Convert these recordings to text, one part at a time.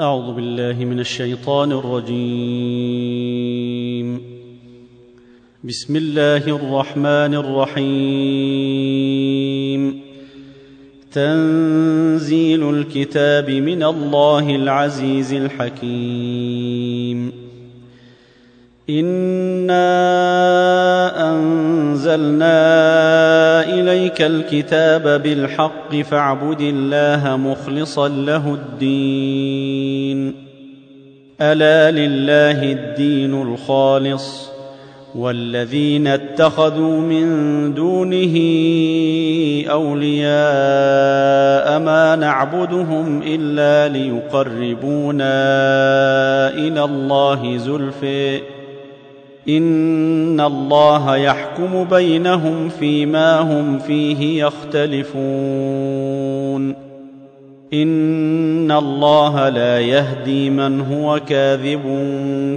أعوذ بالله من الشيطان الرجيم. بسم الله الرحمن الرحيم. تنزيل الكتاب من الله العزيز الحكيم. إنا أنزلنا إليك الكتاب بالحق فاعبد الله مخلصا له الدين. ألا لله الدين الخالص والذين اتخذوا من دونه أولياء ما نعبدهم إلا ليقربونا إلى الله زلفي إن الله يحكم بينهم فيما هم فيه يختلفون. ان الله لا يهدي من هو كاذب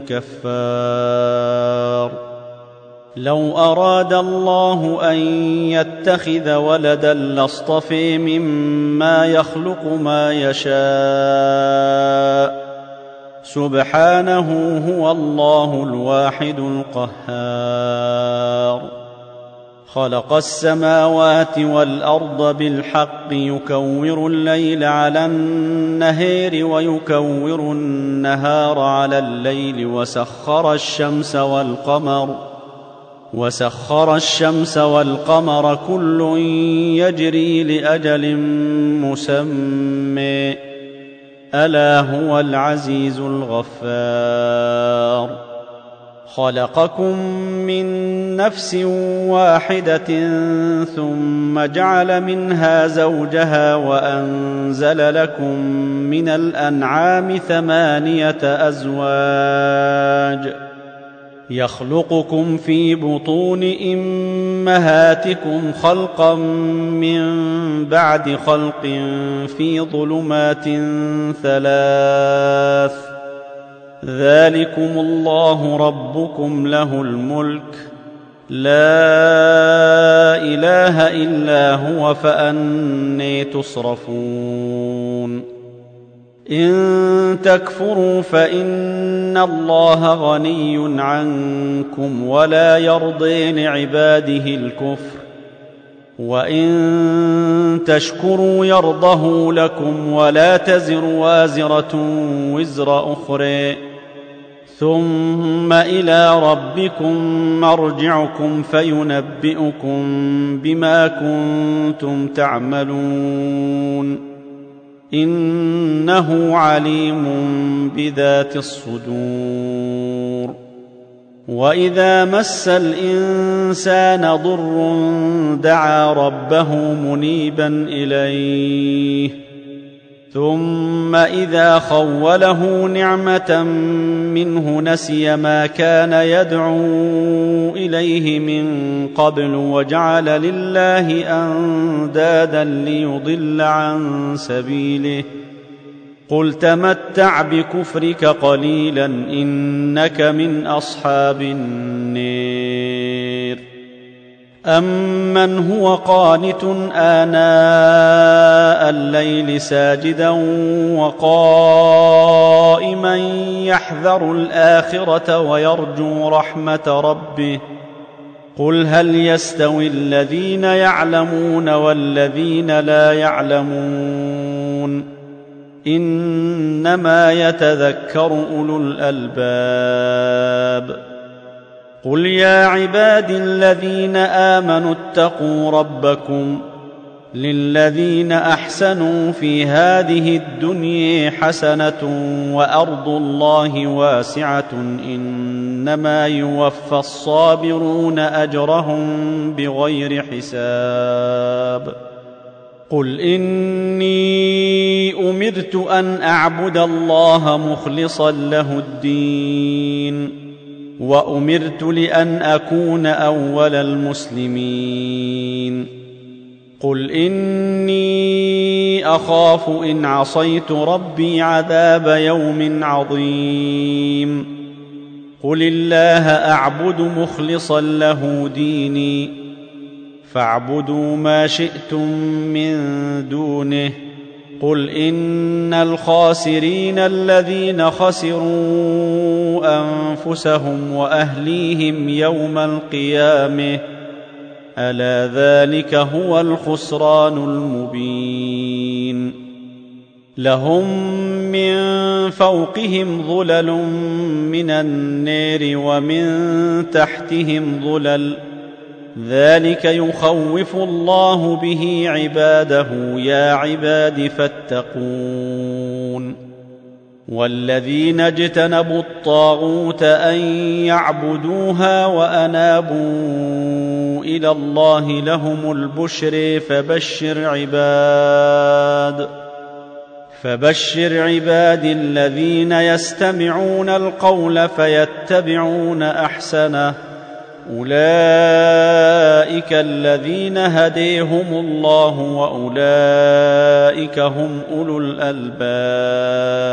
كفار. لو اراد الله ان يتخذ ولدا لاصطفي مما يخلق ما يشاء. سبحانه هو الله الواحد القهار. خلق السماوات والأرض بالحق يكور الليل على النهير ويكور النهار على الليل وسخر الشمس والقمر وسخر الشمس والقمر كل يجري لأجل مسمى. ألا هو العزيز الغفار. خلقكم من نفس واحدة ثم جعل منها زوجها وأنزل لكم من الأنعام ثمانية أزواج يخلقكم في بطون إمهاتكم خلقا من بعد خلق في ظلمات ثلاث ذلكم الله ربكم له الملك. لا إله إلا هو فأني تصرفون. إن تكفروا فإن الله غني عنكم ولا يرضي لعباده الكفر. وإن تشكروا يرضه لكم ولا تزر وازرة وزر أخرى. ثم إلى ربكم مرجعكم فينبئكم بما كنتم تعملون. إنه عليم بذات الصدور. وإذا مس الإنسان ضر دعا ربه منيبا إليه. ثم إذا خوله نعمة منه نسي ما كان يدعو إليه من قبل وجعل لله أندادا ليضل عن سبيله. قل تمتع بكفرك قليلا إنك من أصحاب النير. امن هو قانت اناء الليل ساجدا وقائما يحذر الاخره ويرجو رحمه ربه قل هل يستوي الذين يعلمون والذين لا يعلمون انما يتذكر اولو الالباب قل يا عبادي الذين امنوا اتقوا ربكم للذين احسنوا في هذه الدنيا حسنه وارض الله واسعه انما يوفى الصابرون اجرهم بغير حساب قل اني امرت ان اعبد الله مخلصا له الدين وأمرت لأن أكون أول المسلمين. قل إني أخاف إن عصيت ربي عذاب يوم عظيم. قل الله أعبد مخلصا له ديني. فاعبدوا ما شئتم من دونه. قل ان الخاسرين الذين خسروا انفسهم واهليهم يوم القيامه الا ذلك هو الخسران المبين لهم من فوقهم ظلل من النير ومن تحتهم ظلل ذلك يخوف الله به عباده يا عباد فاتقون. والذين اجتنبوا الطاغوت أن يعبدوها وأنابوا إلى الله لهم البشر فبشر عباد فبشر عباد الذين يستمعون القول فيتبعون أحسنه. أولئك الذين هديهم الله وأولئك هم أولو الألباب.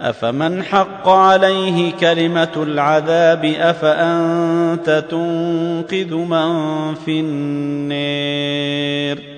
أفمن حق عليه كلمة العذاب أفأنت تنقذ من في النير؟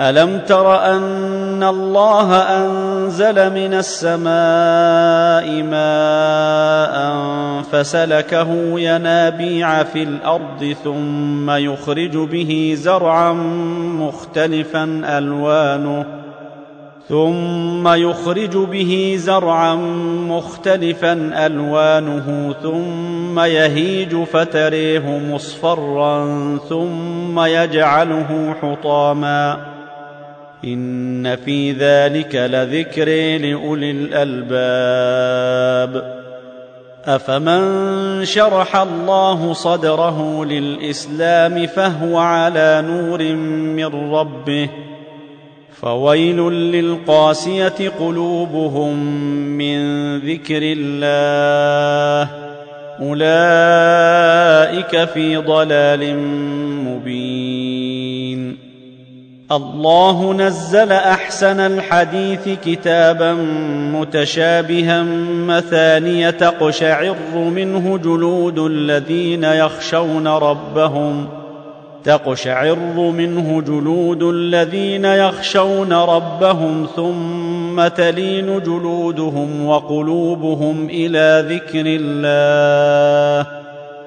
ألم تر أن الله أنزل من السماء ماء فسلكه ينابيع في الأرض ثم يخرج به زرعا مختلفا ألوانه ثم يخرج به زرعا مختلفا ألوانه ثم يهيج فتريه مصفرا ثم يجعله حطاما إن في ذلك لذكر لأولي الألباب. أفمن شرح الله صدره للإسلام فهو على نور من ربه. فويل للقاسية قلوبهم من ذكر الله. أولئك في ضلال مبين. الله نزل أحسن الحديث كتابا متشابها مثانية تقشعر منه جلود الذين يخشون ربهم تقشعر منه جلود الذين يخشون ربهم ثم تلين جلودهم وقلوبهم إلى ذكر الله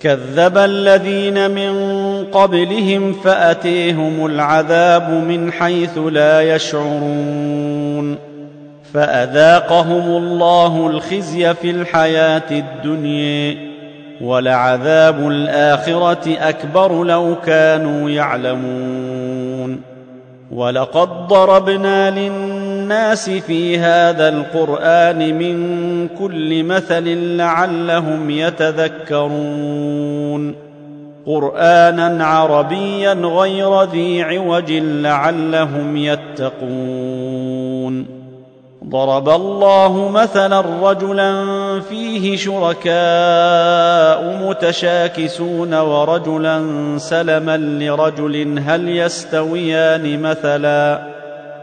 كذب الذين من قبلهم فأتيهم العذاب من حيث لا يشعرون فأذاقهم الله الخزي في الحياة الدنيا ولعذاب الآخرة أكبر لو كانوا يعلمون ولقد ضربنا للناس في هذا القرآن من كل مثل لعلهم يتذكرون. قرآنا عربيا غير ذي عوج لعلهم يتقون. ضرب الله مثلا رجلا فيه شركاء متشاكسون ورجلا سلما لرجل هل يستويان مثلا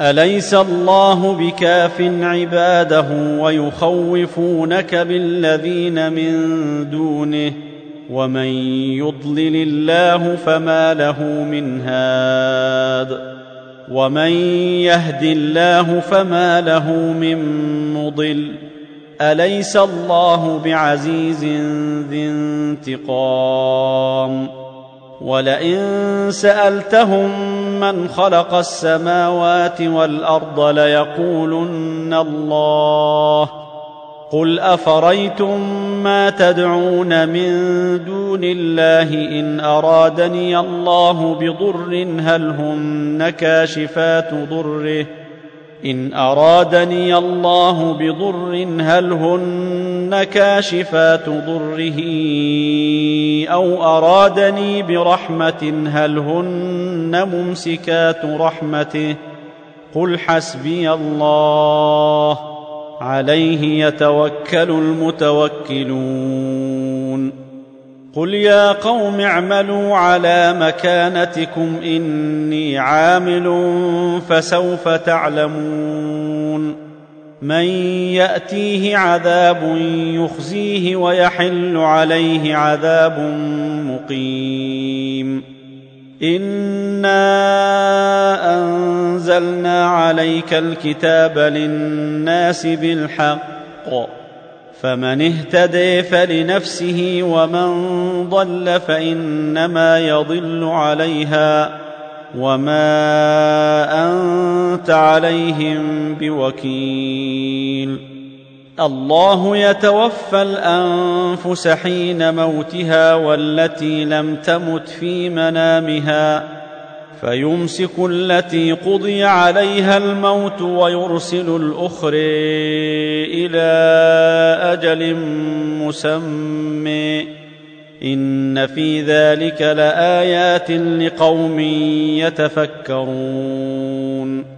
أليس الله بكاف عباده ويخوفونك بالذين من دونه ومن يضلل الله فما له من هاد ومن يهد الله فما له من مضل أليس الله بعزيز ذي انتقام ولئن سألتهم من خلق السماوات والارض ليقولن الله قل افريتم ما تدعون من دون الله ان ارادني الله بضر هل هن كاشفات ضره إن أرادني الله بضر هل هن كاشفات ضره أو أرادني برحمة هل هن ممسكات رحمته قل حسبي الله عليه يتوكل المتوكلون قل يا قوم اعملوا على مكانتكم اني عامل فسوف تعلمون من ياتيه عذاب يخزيه ويحل عليه عذاب مقيم انا انزلنا عليك الكتاب للناس بالحق فمن اهتدي فلنفسه ومن ضل فإنما يضل عليها وما أنت عليهم بوكيل. الله يتوفى الأنفس حين موتها والتي لم تمت في منامها فيمسك التي قضي عليها الموت ويرسل الآخر إلى أجل مسمى. إن في ذلك لآيات لقوم يتفكرون.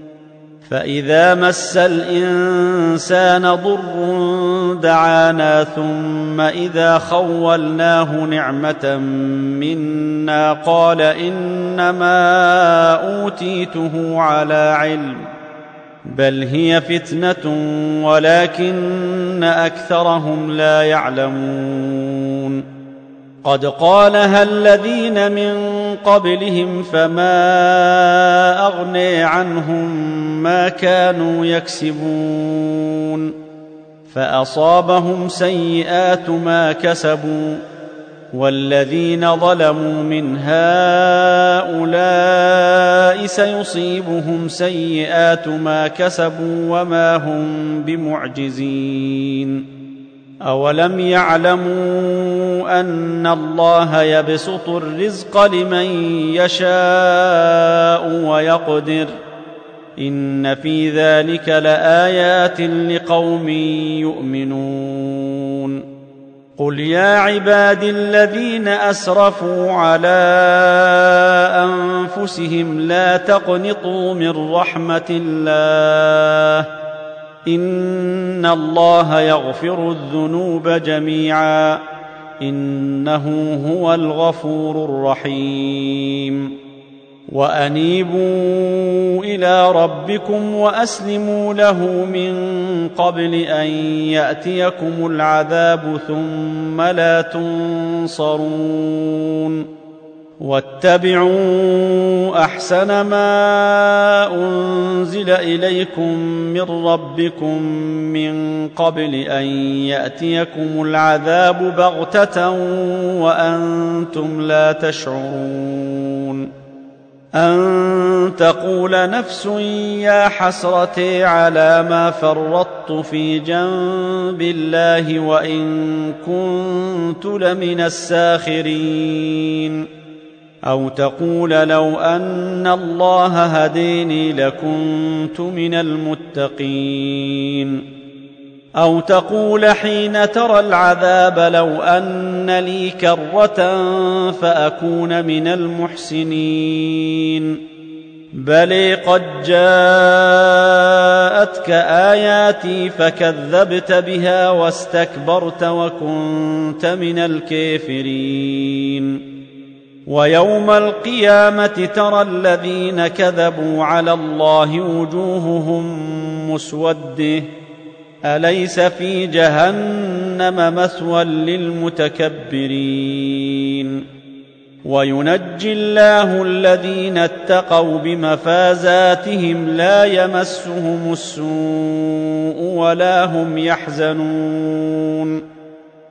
فإذا مس الإنسان ضر دعانا ثم إذا خولناه نعمة منا قال إنما أوتيته على علم بل هي فتنة ولكن أكثرهم لا يعلمون قد قالها الذين من قبلهم فما اغني عنهم ما كانوا يكسبون فأصابهم سيئات ما كسبوا والذين ظلموا من هؤلاء سيصيبهم سيئات ما كسبوا وما هم بمعجزين اولم يعلموا ان الله يبسط الرزق لمن يشاء ويقدر ان في ذلك لايات لقوم يؤمنون قل يا عبادي الذين اسرفوا على انفسهم لا تقنطوا من رحمه الله ان الله يغفر الذنوب جميعا انه هو الغفور الرحيم وانيبوا إلى ربكم واسلموا له من قبل ان ياتيكم العذاب ثم لا تنصرون واتبعوا أحسن ما أنزل إليكم من ربكم من قبل أن يأتيكم العذاب بغتة وأنتم لا تشعرون أن تقول نفس يا حسرتي على ما فرطت في جنب الله وإن كنت لمن الساخرين أو تقول لو أن الله هديني لكنت من المتقين. أو تقول حين ترى العذاب لو أن لي كرة فأكون من المحسنين. بل قد جاءتك آياتي فكذبت بها واستكبرت وكنت من الكافرين. ويوم القيامة ترى الذين كذبوا على الله وجوههم مسودة. أليس في جهنم مثوى للمتكبرين؟ وينجي الله الذين اتقوا بمفازاتهم لا يمسهم السوء ولا هم يحزنون.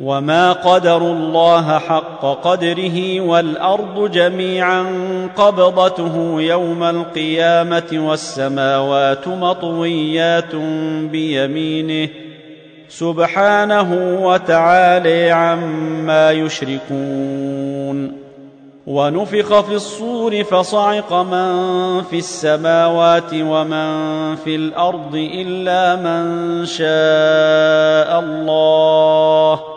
وما قدروا الله حق قدره والارض جميعا قبضته يوم القيامه والسماوات مطويات بيمينه سبحانه وتعالي عما يشركون ونفخ في الصور فصعق من في السماوات ومن في الأرض الا من شاء الله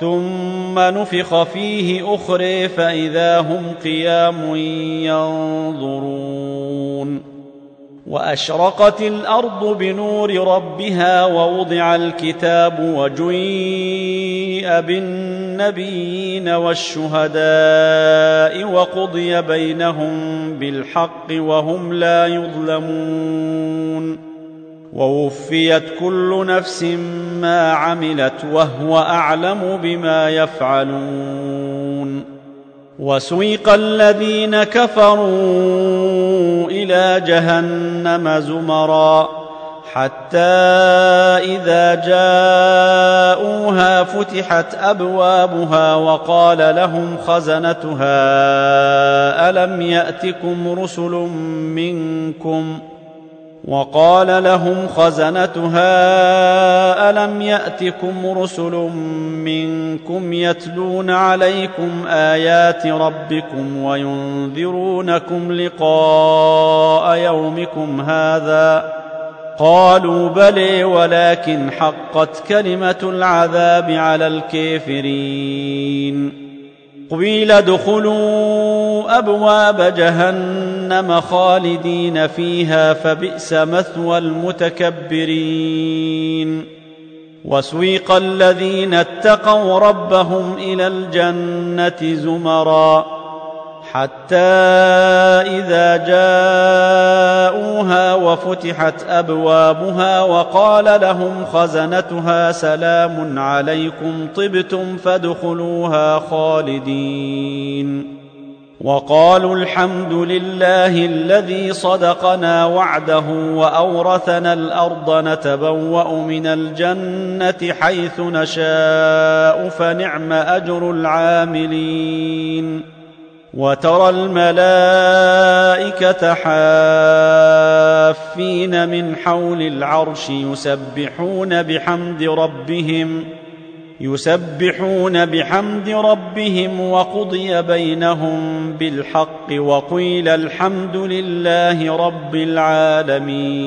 ثم نفخ فيه اخري فإذا هم قيام ينظرون. وأشرقت الأرض بنور ربها ووضع الكتاب وجيء بالنبيين والشهداء وقضي بينهم بالحق وهم لا يظلمون. ووفيت كل نفس ما عملت وهو أعلم بما يفعلون وسيق الذين كفروا إلى جهنم زمرا حتى إذا جاءوها فتحت أبوابها وقال لهم خزنتها ألم يأتكم رسل منكم وقال لهم خزنتها ألم يأتكم رسل منكم يتلون عليكم آيات ربكم وينذرونكم لقاء يومكم هذا قالوا بلي ولكن حقت كلمة العذاب على الكافرين قيل ادخلوا أبواب جهنم خالدين فيها فبئس مثوى المتكبرين. وسويق الذين اتقوا ربهم إلى الجنة زمرًا. حتى إذا جاءوها وفتحت أبوابها وقال لهم خزنتها سلام عليكم طبتم فادخلوها خالدين. وقالوا الحمد لله الذي صدقنا وعده وأورثنا الأرض نتبوأ من الجنة حيث نشاء فنعم أجر العاملين. وترى الملائكة حافين من حول العرش يسبحون بحمد ربهم يسبحون بحمد ربهم وقضي بينهم بالحق وقيل الحمد لله رب العالمين.